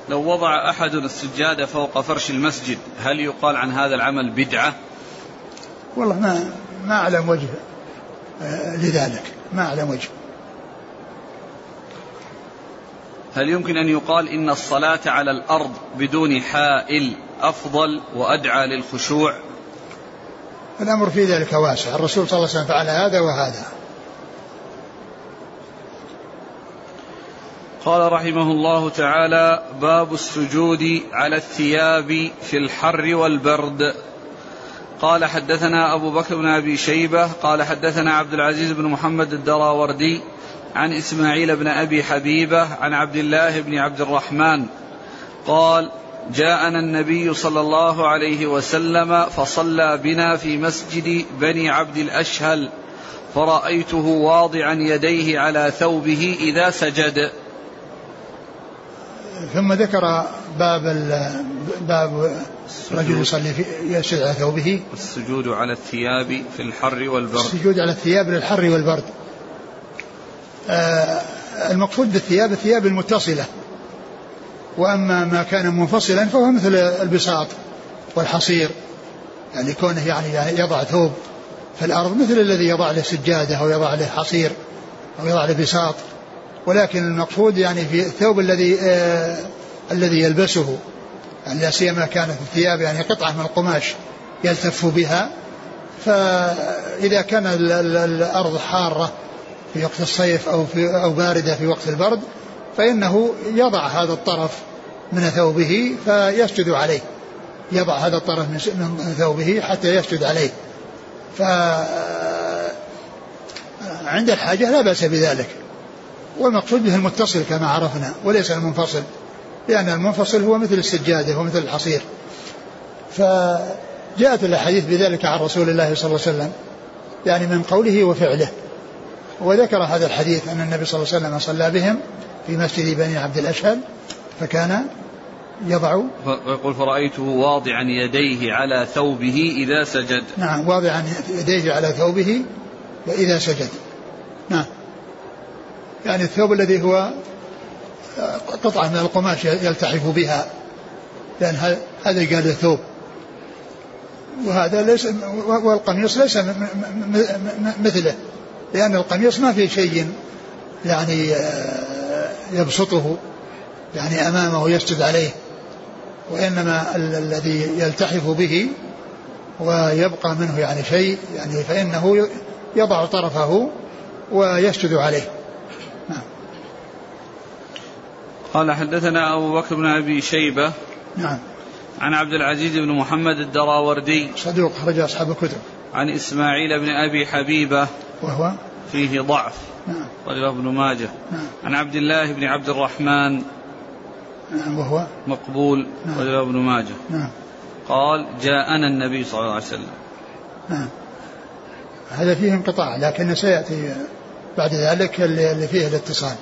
لو وضع أحد السجادة فوق فرش المسجد هل يقال عن هذا العمل بدعة؟ والله ما ما أعلم وجه آه، لذلك. ما أعلم وجه. هل يمكن أن يقال إن الصلاة على الأرض بدون حائل أفضل وأدعى للخشوع؟ الأمر في ذلك واسع. الرسول صلى الله عليه وسلم فعل هذا وهذا. قال رحمه الله تعالى باب السجود على الثياب في الحر والبرد. قال حدثنا أبو بكر بن أبي شيبة قال حدثنا عبد العزيز بن محمد الدراوردي عن إسماعيل بن أبي حبيبة عن عبد الله بن عبد الرحمن. قال جاءنا النبي صلى الله عليه وسلم فصلى بنا في مسجد بني عبد الأشهل فرأيته واضعا يديه على ثوبه إذا سجد. ثم ذكر باب باب رجل يصلي في يسجد على ثوبه. السجود على الثياب في الحر والبرد. السجود على الثياب للحر والبرد. آه المقصود بالثياب الثياب المتصلة. وأما ما كان منفصلا فهو مثل البساط والحصير. يعني كونه يعني يضع ثوب في الأرض مثل الذي يضع له سجادة أو يضع له حصير أو يضع له بساط. ولكن المقصود يعني في الثوب الذي آه الذي يلبسه يعني لا سيما كانت الثياب يعني قطعة من القماش يلتف بها. فإذا كان الأرض حارة في وقت الصيف أو في أو باردة في وقت البرد فإنه يضع هذا الطرف من ثوبه فيسجد عليه. يضع هذا الطرف من ثوبه حتى يسجد عليه. ف عند الحاجة لا بأس بذلك. والمقصود به المتصل كما عرفنا وليس المنفصل لأن المنفصل هو مثل السجادة ومثل الحصير. فجاءت الأحاديث بذلك عن رسول الله صلى الله عليه وسلم يعني من قوله وفعله. وذكر هذا الحديث أن النبي صلى الله عليه وسلم صلى بهم في مسجد بني عبد الأشهل فكان يضع ويقول فرأيته واضعا يديه على ثوبه إذا سجد. نعم واضعا يديه على ثوبه إذا سجد. نعم. يعني الثوب الذي هو قطعة من القماش يلتحف بها. لأن هذا قال الثوب وهذا ليس والقميص ليس مثله. لأن القميص ما في شيء يعني آه، يبسطه يعني أمامه يسجد عليه. وإنما الذي يلتحف به ويبقى منه يعني شيء يعني فإنه يضع طرفه ويسجد عليه نعم. قال حدثنا أبو بكر بن أبي شيبة نعم. عن عبد العزيز بن محمد الدراوردي صدوق خرج أصحاب الكتب. عن إسماعيل بن أبي حبيبة وهو؟ فيه ضعف. نعم. رجل ابن ماجه. نعم. عن عبد الله بن عبد الرحمن نعم وهو؟ مقبول. نعم. رجل ابن ماجه. نعم. قال جاءنا النبي صلى الله عليه وسلم. نعم. هذا فيه انقطاع لكن سيأتي بعد ذلك اللي فيه الاتصال.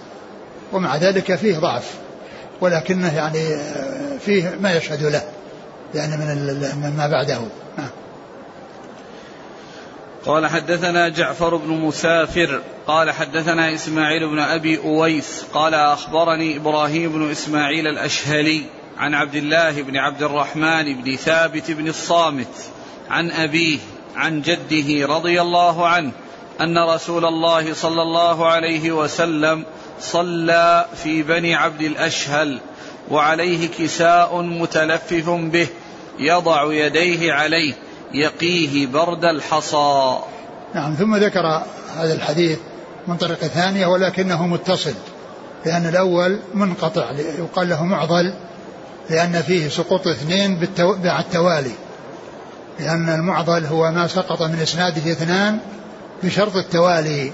ومع ذلك فيه ضعف ولكنه يعني فيه ما يشهد له يعني من ما بعده. نعم قال حدثنا جعفر بن مسافر قال حدثنا إسماعيل بن أبي أويس قال أخبرني إبراهيم بن إسماعيل الأشهلي عن عبد الله بن عبد الرحمن بن ثابت بن الصامت عن أبيه عن جده رضي الله عنه أن رسول الله صلى الله عليه وسلم صلى في بني عبد الأشهل وعليه كساء متلفف به يضع يديه عليه يقيه برد الحصى. نعم ثم ذكر هذا الحديث من طريقة ثانية ولكنه متصل لأن الأول منقطع يقال له معضل لأن فيه سقوط اثنين مع التوالي لأن المعضل هو ما سقط من إسناده اثنان بشرط التوالي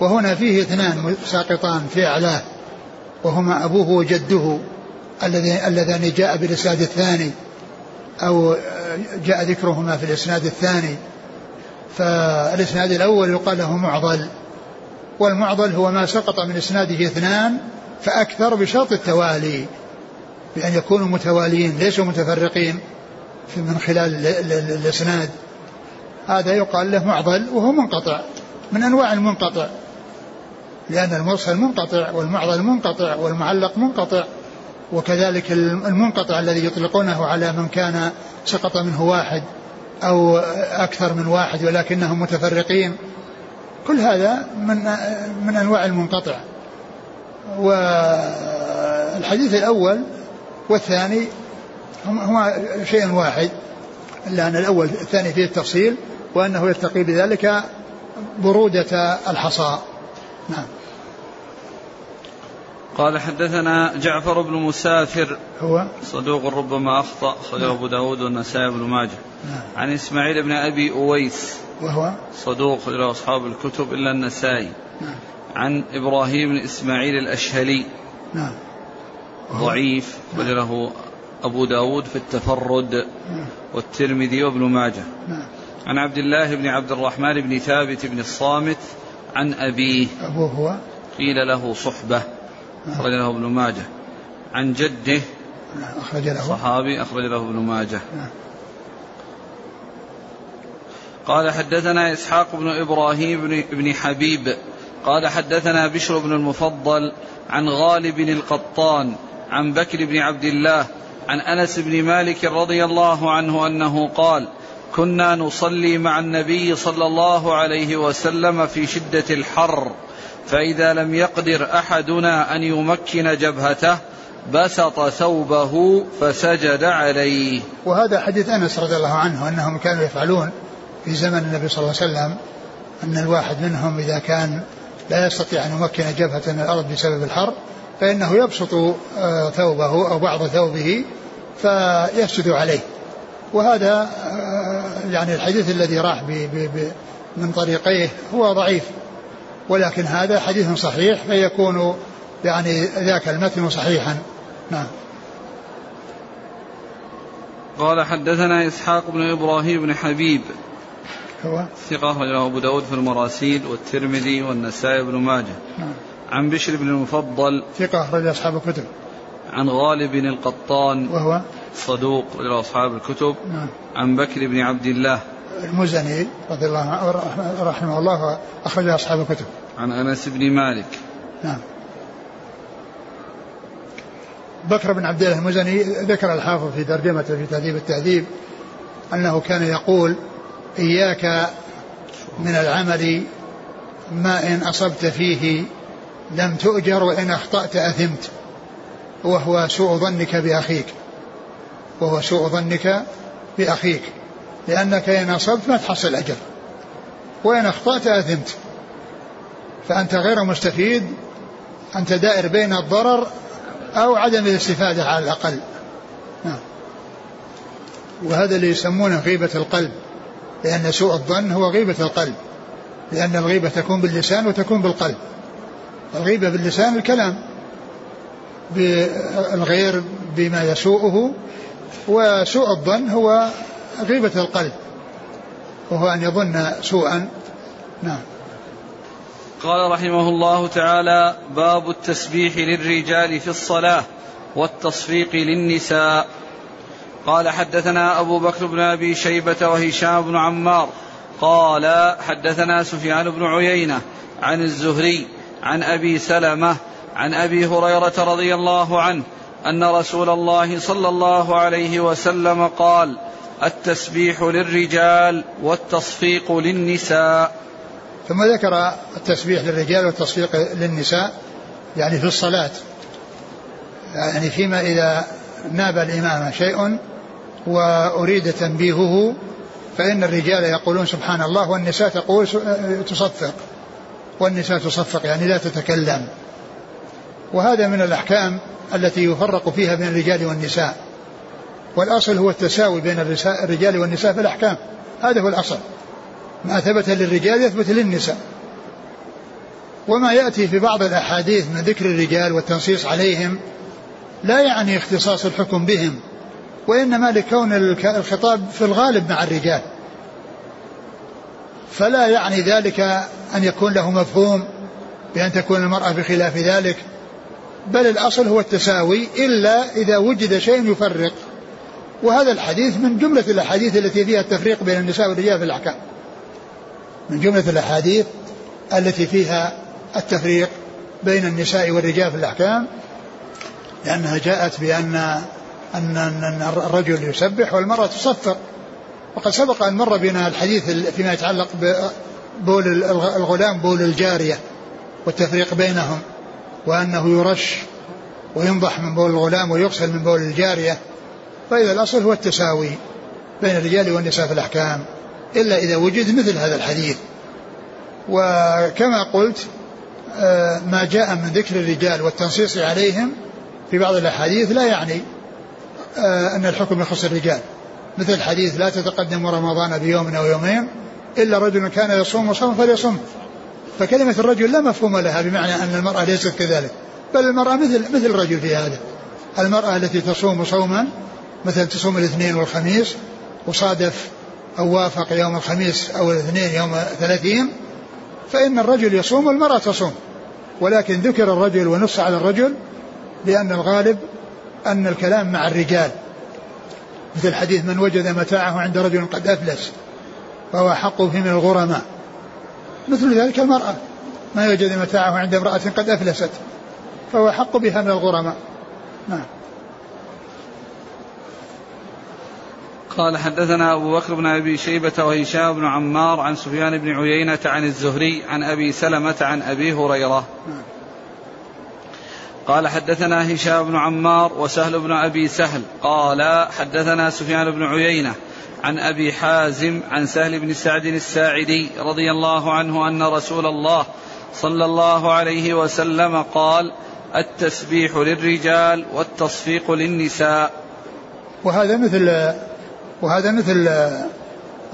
وهنا فيه اثنان ساقطان في أعلاه وهما أبوه وجده اللذان جاء بالإسناد الثاني أو جاء ذكرهما في الإسناد الثاني. فالإسناد الأول يقال له معضل والمعضل هو ما سقط من إسناده اثنان فأكثر بشرط التوالي بأن يكونوا متواليين ليسوا متفرقين من خلال الإسناد. هذا يقال له معضل وهو منقطع من أنواع المنقطع. لأن المرسل منقطع والمعضل منقطع والمعلق منقطع وكذلك المنقطع الذي يطلقونه على من كان سقط منه واحد أو أكثر من واحد ولكنهم متفرقين. كل هذا من من أنواع المنقطع. والحديث الأول والثاني هما شيء واحد. إلا أن الأول الثاني فيه التفصيل وأنه يتقي بذلك برودة الحصى نعم. قال حدثنا جعفر بن مسافر هو؟ صدوق ربما أخطأ أخرجه أبو داود والنسائي بن ماجه. نعم. عن إسماعيل بن أبي أويس. وهو؟ صدوق له أصحاب الكتب إلا النسائي. نعم. عن إبراهيم بن إسماعيل الأشهلي. نعم. ضعيف نعم. له أبو داود في التفرد نعم. والترمذي وابن ماجه. نعم. عن عبد الله بن عبد الرحمن بن ثابت بن الصامت عن أبيه. أبوه هو؟ قيل له صحبة. أخرج له ابن ماجه. عن جده. أخرج له. صحابي. أخرج له ابن ماجه. قال حدثنا إسحاق بن إبراهيم بن حبيب. قال حدثنا بشر بن المفضل عن غالب القطان عن بكر بن عبد الله عن أنس بن مالك رضي الله عنه أنه قال كنا نصلي مع النبي صلى الله عليه وسلم في شدة الحر فإذا لم يقدر أحدنا أن يمكن جبهته بسط ثوبه فسجد عليه. وهذا حديث أنس رضي الله عنه أنهم كانوا يفعلون في زمن النبي صلى الله عليه وسلم أن الواحد منهم إذا كان لا يستطيع أن يمكن جبهة من الأرض بسبب الحر فإنه يبسط آه، ثوبه أو بعض ثوبه فيسجد عليه. وهذا آه، يعني الحديث الذي راح من طريقيه هو ضعيف. ولكن هذا حديث صحيح فيكون يعني ذاك المتن صحيحا. نعم. قال حدثنا إسحاق بن إبراهيم بن حبيب. هو؟ ثقة أخرجه أبو داود في المراسيل والترمذي والنسائي بن ماجه. نعم. عن بشر بن المفضل ثقة أخرج أصحاب الكتب. عن غالب القطان وهو؟ صدوق إلى أصحاب الكتب. نعم. عن بكر بن عبد الله. المزني رضي الله عنه رحمه الله أخرج أصحاب الكتب. عن أنس بن مالك. نعم. بكر بن عبد الله المزني ذكر الحافظ في ترجمته في تهذيب التهذيب أنه كان يقول إياك من العمل ما إن أصبت فيه لم تؤجر وإن أخطأت أثمت. وهو سوء ظنك بأخيك. وهو سوء ظنك بأخيك. لأنك إن أصبت ما تحصل أجر وإن أخطأت أثمت. فأنت غير مستفيد. أنت دائر بين الضرر أو عدم الاستفادة على الأقل. نعم. وهذا اللي يسمونه غيبة القلب. لأن سوء الظن هو غيبة القلب. لأن الغيبة تكون باللسان وتكون بالقلب. الغيبة باللسان الكلام بالغير بما يسوءه وسوء الظن هو غيبة القلب وهو أن يظن سوءا. نعم. قال رحمه الله تعالى باب التسبيح للرجال في الصلاة والتصفيق للنساء. قال حدثنا أبو بكر بن أبي شيبة وهشام بن عمار. قال حدثنا سفيان بن عيينة عن الزهري عن أبي سلمة عن أبي هريرة رضي الله عنه أن رسول الله صلى الله عليه وسلم قال التسبيح للرجال والتصفيق للنساء. ثم ذكر التسبيح للرجال والتصفيق للنساء يعني في الصلاة. يعني فيما إذا ناب الإمام شيء وأريد تنبيهه فإن الرجال يقولون سبحان الله والنساء تقول تصفق. والنساء تصفق يعني لا تتكلم. وهذا من الأحكام التي يفرق فيها بين الرجال والنساء. والأصل هو التساوي بين الرجال والنساء في الأحكام. هذا هو الأصل. ما ثبت للرجال يثبت للنساء. وما يأتي في بعض الأحاديث من ذكر الرجال والتنصيص عليهم لا يعني اختصاص الحكم بهم وإنما لكون الخطاب في الغالب مع الرجال. فلا يعني ذلك أن يكون له مفهوم بأن تكون المرأة بخلاف ذلك بل الأصل هو التساوي إلا إذا وجد شيء يفرق. وهذا الحديث من جملة الأحاديث التي فيها التفريق بين النساء والرجال في الأحكام. من جملة الأحاديث التي فيها التفريق بين النساء والرجال في الأحكام لأنها جاءت بأن أن أن الرجل يسبح والمرأة تصفق. وقد سبق أن مر بنا الحديث فيما يتعلق ببول الغلام بول الجارية والتفريق بينهم وأنه يرش وينضح من بول الغلام ويغسل من بول الجارية. فإذا الأصل هو التساوي بين الرجال والنساء في الأحكام إلا إذا وجد مثل هذا الحديث. وكما قلت آه، ما جاء من ذكر الرجال والتنصيص عليهم في بعض الأحاديث لا يعني آه، أن الحكم يخص الرجال. مثل الحديث لا تتقدم رمضان بيوم أو يومين إلا رجل كان يصوم صوم فليصوم. فكلمة الرجل لا مفهوم لها بمعنى أن المرأة ليست كذلك. بل المرأة مثل مثل الرجل في هذا. المرأة التي تصوم صوما مثل تصوم الاثنين والخميس وصادف أو وافق يوم الخميس أو الاثنين يوم ثلاثين فإن الرجل يصوم والمرأة تصوم. ولكن ذكر الرجل ونص على الرجل لأن الغالب أن الكلام مع الرجال. مثل حديث من وجد متاعه عند رجل قد أفلس. فهو حق فيه من الغرماء. مثل ذلك المرأة. ما وجد متاعه عند امرأة قد أفلست. فهو حق بها من الغرماء. نعم. قال حدثنا أبو بكر بن أبي شيبة وهشام بن عمار عن سفيان بن عيينة عن الزهري عن أبي سلمة عن أبي هريرة. نعم. قال حدثنا هشام بن عمار وسهل بن أبي سهل. قال حدثنا سفيان بن عيينة عن أبي حازم عن سهل بن سعد الساعدي رضي الله عنه أن رسول الله صلى الله عليه وسلم قال التسبيح للرجال والتصفيق للنساء. وهذا مثل وهذا مثل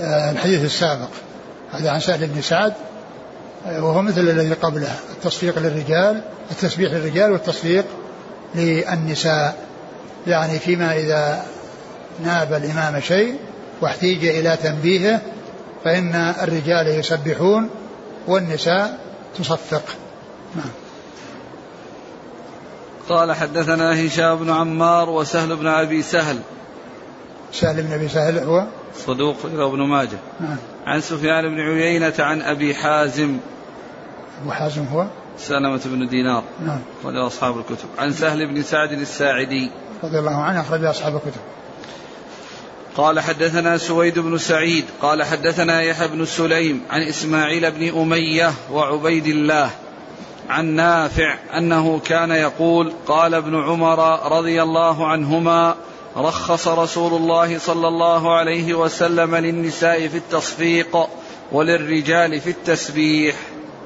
آه، الحديث السابق. هذا عن سهل بن سعد وهو مثل الذي قبله. التصفيق للرجال التسبيح للرجال والتصفيق للنساء. يعني فيما إذا ناب الإمام شيء واحتيج إلى تنبيهه فإن الرجال يسبحون والنساء تصفق نعم. قال حدثنا هشام بن عمار وسهل بن أبي سهل. سهل بن أبي سهل هو؟ صدوق ابن ماجه. نعم. عن سفيان بن عيينة عن أبي حازم. أبو حازم هو؟ سلمة بن دينار. نعم. أصحاب الكتب. عن سهل بن سعد الساعدي. رضي الله عنه أخرج أصحاب الكتب. قال حدثنا سويد بن سعيد قال حدثنا يحيى بن سليم عن إسماعيل بن أمية وعبيد الله عن نافع أنه كان يقول قال ابن عمر رضي الله عنهما رخص رسول الله صلى الله عليه وسلم للنساء في التصفيق وللرجال في التسبيح.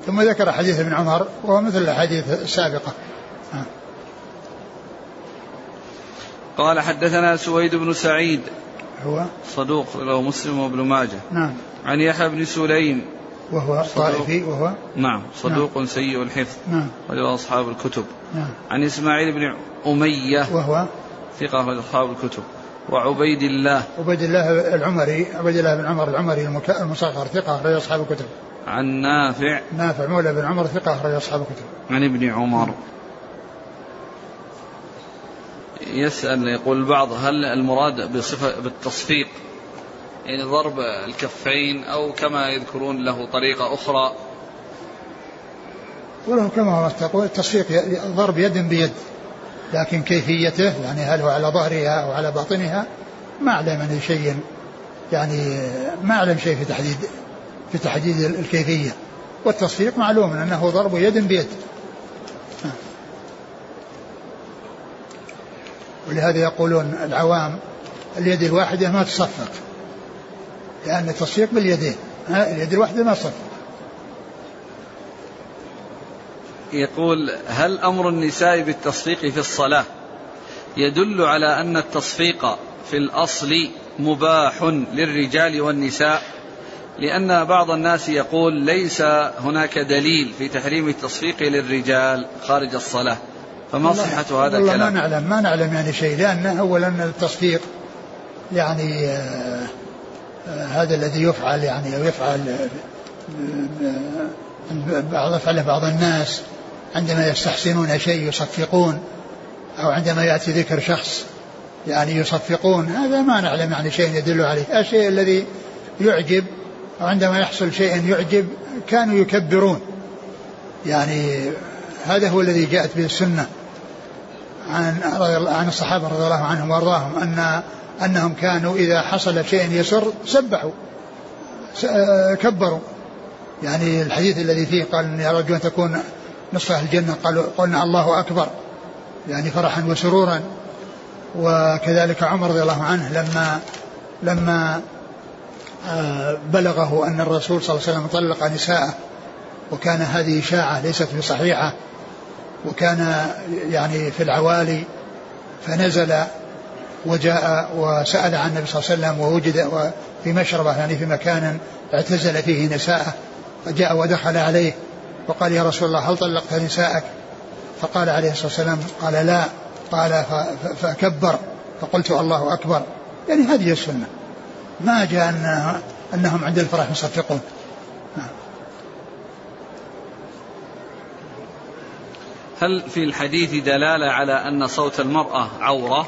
ثم ذكر حديث ابن عمر وهو مثل الأحاديث السابقة. قال حدثنا سويد بن سعيد هو؟ صدوق له مسلم وابن ماجه. نعم. عن يحيى بن سليم. وهو طائفي وهو؟ نعم. صدوق نعم سيء الحفظ. نعم. وله أصحاب الكتب. نعم. عن إسماعيل بن أمية. وهو؟ ثقة أصحاب الكتب. وعبيد الله. عبيد الله العمري عبيد الله بن عمر العمري المصغر ثقة أخرج أصحاب الكتب. عن نافع. نافع مولى بن عمر ثقة أخرج أصحاب الكتب. عن ابن عمر. يسأل يقول البعض هل المراد بصفة بالتصفيق؟ يعني ضرب الكفين أو كما يذكرون له طريقة أخرى. وله كما تقول التصفيق ضرب يد بيد. لكن كيفيته؟ يعني هل هو على ظهرها أو على باطنها؟ ما أعلم من شيء. يعني ما أعلم شيء في تحديد في تحديد الكيفية. والتصفيق معلوم أنه ضرب يد بيد. ولهذا يقولون العوام اليد الواحدة ما تصفق. لأن التصفيق باليدين اليد الواحدة ما تصفق. يقول هل أمر النساء بالتصفيق في الصلاة يدل على أن التصفيق في الأصل مباح للرجال والنساء؟ لأن بعض الناس يقول ليس هناك دليل في تحريم التصفيق للرجال خارج الصلاة. فما صحة هذا الكلام؟ ما نعلم ما نعلم يعني شيء لأن أولا التصفيق يعني آه آه هذا الذي يفعل يعني أو يفعل آه، بعض يفعله بعض الناس عندما يستحسنون شيء يصفقون أو عندما يأتي ذكر شخص يعني يصفقون هذا ما نعلم يعني شيء يدل عليه. الشيء الذي يعجب أو عندما يحصل شيء يعجب كانوا يكبرون. يعني هذا هو الذي جاءت به السنة. عن عن الصحابة رضي الله عنهم وأرضاهم أن أنهم كانوا إذا حصل شيء يسر سبحوا كبروا. يعني الحديث الذي فيه قال يا رجل أن تكون نصف أهل الجنة قالوا قلنا الله أكبر. يعني فرحا وسرورا. وكذلك عمر رضي الله عنه لما لما آه، بلغه أن الرسول صلى الله عليه وسلم طلق نساءه وكان هذه إشاعة ليست بصحيحة وكان يعني في العوالي فنزل وجاء وسأل عن النبي صلى الله عليه وسلم ووجد في مشربة يعني في مكان اعتزل فيه نساءه فجاء ودخل عليه وقال يا رسول الله هل طلقت نساءك؟ فقال عليه الصلاة والسلام قال لا. قال فكبر فقلت الله أكبر. يعني هذه السنة. ما جاء أن أنهم عند الفرح يصفقون هل في الحديث دلالة على أن صوت المرأة عورة؟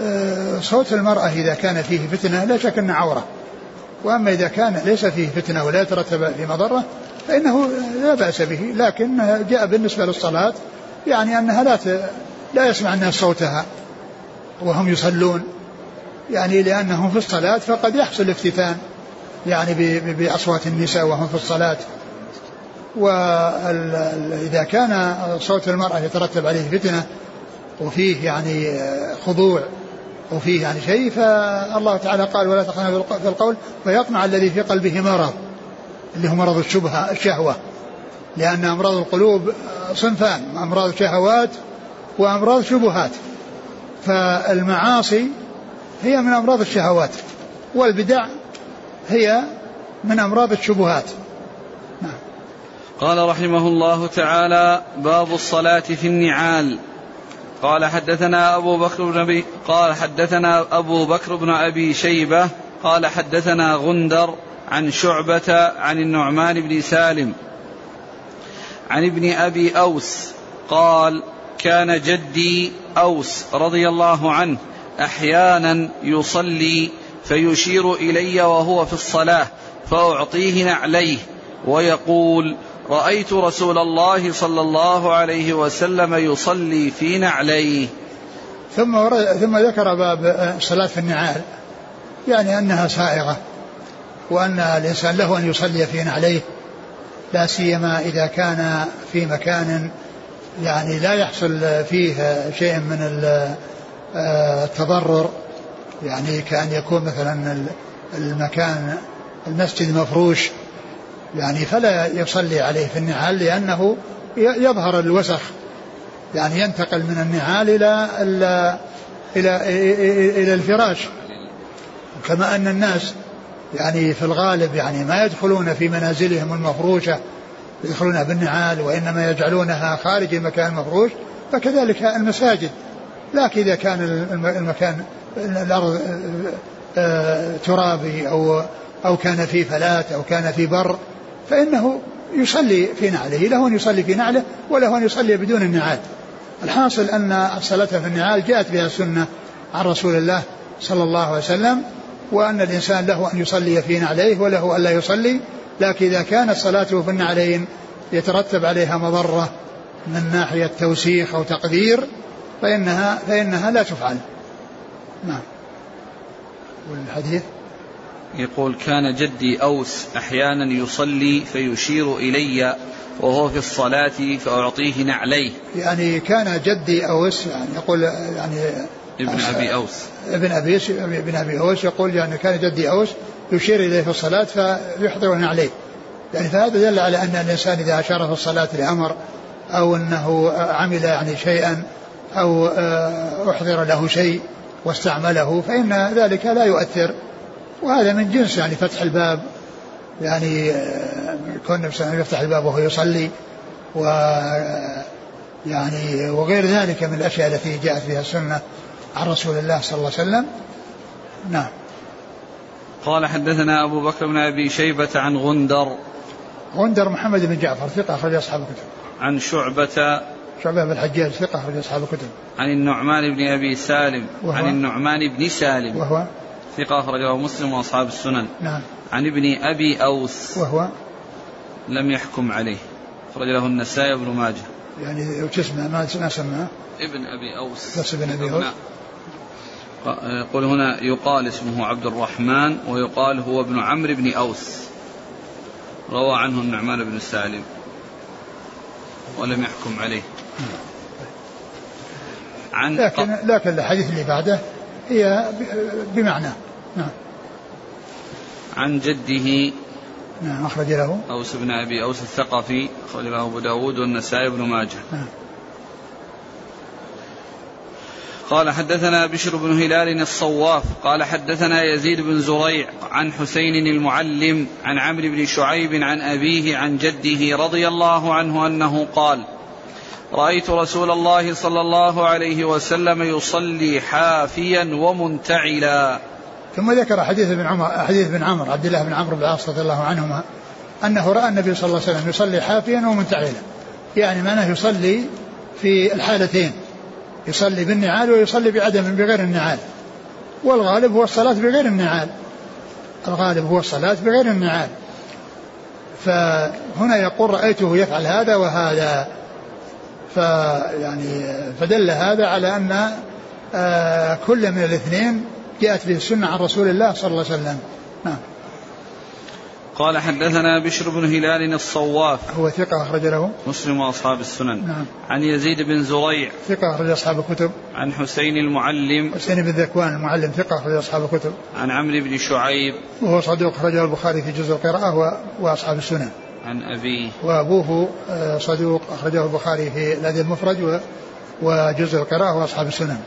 أه، صوت المرأة إذا كان فيه فتنة لا شك أنه عورة. وأما إذا كان ليس فيه فتنة ولا يترتب في مضرة فإنه لا بأس به لكن جاء بالنسبة للصلاة يعني أنها لا لا يسمع الناس صوتها وهم يصلون. يعني لأنهم في الصلاة فقد يحصل افتتان يعني بأصوات النساء وهم في الصلاة. وإذا كان صوت المرأة يترتب عليه فتنة وفيه يعني خضوع وفيه يعني شيء فالله تعالى قال ولا تخنا في القول فيطمع الذي في قلبه مرض اللي هو مرض الشبهة الشهوة لأن أمراض القلوب صنفان أمراض شهوات وأمراض شبهات فالمعاصي هي من أمراض الشهوات والبدع هي من أمراض الشبهات. قال رحمه الله تعالى باب الصلاة في النعال. قال حدثنا أبو بكر بن أبي قال حدثنا أبو بكر بن أبي شيبة قال حدثنا غندر عن شعبة عن النعمان بن سالم عن ابن أبي أوس قال كان جدي أوس رضي الله عنه أحيانا يصلي فيشير إلي وهو في الصلاة فأعطيه نعليه ويقول رأيت رسول الله صلى الله عليه وسلم يصلي في نعليه. ثم ثم ذكر باب صلاة في النعال يعني أنها سائغة وأن الإنسان له أن يصلي في نعليه لا سيما إذا كان في مكان يعني لا يحصل فيه شيء من التضرر يعني كأن يكون مثلا المكان المسجد مفروش يعني فلا يصلي عليه في النعال لأنه يظهر الوسخ. يعني ينتقل من النعال إلى إلى إلى, إلى الفراش. كما أن الناس يعني في الغالب يعني ما يدخلون في منازلهم المفروشة يدخلونها بالنعال وإنما يجعلونها خارج المكان المفروش فكذلك المساجد. لكن إذا كان المكان الأرض آه، ترابي أو أو كان في فلات أو كان في بر. فإنه يصلي في نعله له أن يصلي في نعله وله أن يصلي بدون النعال. الحاصل أن الصلاة في النعال جاءت بها السنة عن رسول الله صلى الله عليه وسلم وأن الإنسان له أن يصلي في نعليه وله ألا يصلي لكن إذا كانت صلاته في النعلين يترتب عليها مضرة من ناحية توسيخ أو تقدير فإنها فإنها لا تفعل. نعم. والحديث؟ يقول كان جدي أوس أحيانا يصلي فيشير إلي وهو في الصلاة فأعطيه نعليه. يعني كان جدي أوس يعني يقول يعني ابن أبي أوس. ابن أبي ابن أبي أوس يقول يعني كان جدي أوس يشير إليه في الصلاة فيحضره نعليه. يعني فهذا دل على أن الإنسان إذا أشار في الصلاة لأمر أو أنه عمل يعني شيئا أو آه، أحضر له شيء واستعمله فإن ذلك لا يؤثر. وهذا من جنس يعني فتح الباب يعني آه، كون يفتح الباب وهو يصلي و يعني وغير ذلك من الأشياء التي جاءت فيها السنة عن رسول الله صلى الله عليه وسلم. نعم. قال حدثنا أبو بكر بن أبي شيبة عن غندر. غندر محمد بن جعفر ثقة أخرج أصحاب الكتب. عن شعبة شعبة بن الحجاج ثقة أخرج أصحاب الكتب. عن النعمان بن أبي سالم وهو؟ عن النعمان بن سالم. وهو؟ ثقة أخرجه مسلم وأصحاب السنن. نعم. عن ابن أبي أوس. وهو؟ لم يحكم عليه. أخرج له النسائي وابن ماجه. يعني وش اسمه ما ما سماه ابن أبي أوس. بس ابن أبي أوس. يقول هنا يقال اسمه عبد الرحمن ويقال هو ابن عمرو بن أوس. روى عنه النعمان بن سالم. ولم يحكم عليه. عن لكن لكن الحديث اللي بعده هي بمعنى. نعم. عن جده نعم أخرج له. أوس بن أبي أوس الثقفي أخرج له أبو داود والنسائي بن ماجه. نعم. قال حدثنا بشر بن هلال الصواف. قال حدثنا يزيد بن زريع عن حسين المعلم عن عمرو بن شعيب عن أبيه عن جده رضي الله عنه أنه قال رأيت رسول الله صلى الله عليه وسلم يصلي حافيا ومنتعلا. ثم ذكر حديث ابن عمر حديث ابن عمر عبد الله بن عمرو بن العاص رضي الله عنهما أنه رأى النبي صلى الله عليه وسلم يصلي حافيا ومنتعلا يعني معناه يصلي في الحالتين يصلي بالنعال ويصلي بعدم بغير النعال. والغالب هو الصلاة بغير النعال. الغالب هو الصلاة بغير النعال. فهنا يقول رأيته يفعل هذا وهذا. فيعني فدل هذا على أن آه، كل من الاثنين جاءت به السنة عن رسول الله صلى الله عليه وسلم. نعم. قال حدثنا بشر بن هلال الصواف. هو ثقة أخرج له. مسلم وأصحاب السنن. نعم. عن يزيد بن زريع. ثقة أخرج أصحاب الكتب. عن حسين المعلم. حسين بن ذكوان المعلم ثقة أخرج أصحاب الكتب. عن عمرو بن شعيب. وهو صدوق أخرجه البخاري في جزء القراءة وأصحاب السنن. عن أبيه وأبوه آه، صدوق أخرجه البخاري في الأدب المفرد وجزء القراءة وأصحاب السنن.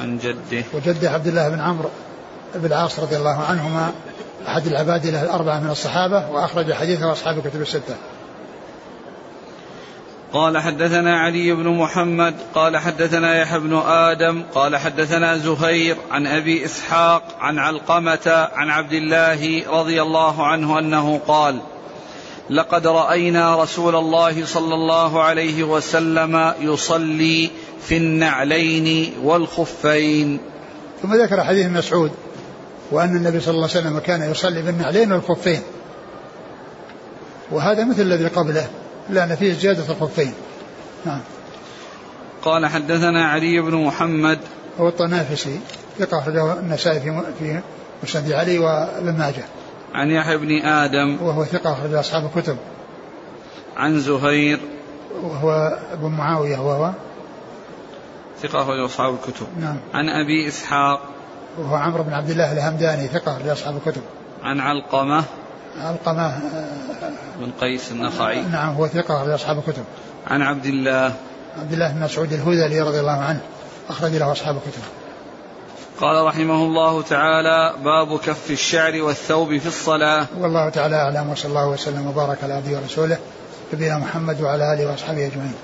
عن جده. وجده عبد الله بن عمرو بن العاص رضي الله عنهما أحد العبادلة الأربعة من الصحابة وأخرج حديثه أصحاب الكتب الستة. قال حدثنا علي بن محمد قال حدثنا يحيى بن آدم قال حدثنا زهير عن أبي إسحاق عن علقمة عن عبد الله رضي الله عنه أنه قال لقد رأينا رسول الله صلى الله عليه وسلم يصلي في النعلين والخفين. ثم ذكر حديث مسعود وأن النبي صلى الله عليه وسلم كان يصلي بالنعلين والخفين. وهذا مثل الذي قبله لأن فيه زيادة الخفين. نعم. قال حدثنا علي بن محمد. هو الطنافسي ثقة أخرجه النسائي في في مسند علي وابن ماجه. عن يحيى بن آدم. وهو ثقة أخرج أصحاب الكتب. عن زهير. وهو ابن معاوية وهو ثقة أخرج أصحاب الكتب. نعم. عن أبي إسحاق. وهو عمرو بن عبد الله الهمداني ثقة لأصحاب الكتب. عن علقمة. علقمة بن قيس النخعي. نعم هو ثقة لأصحاب الكتب. عن عبد الله. عبد الله بن مسعود الهذلي رضي الله عنه أخرج له أصحاب الكتب. قال رحمه الله تعالى باب كف الشعر والثوب في الصلاة. والله تعالى أعلم وصلى الله وسلم وبارك على عبده ورسوله نبينا محمد وعلى آله وأصحابه أجمعين.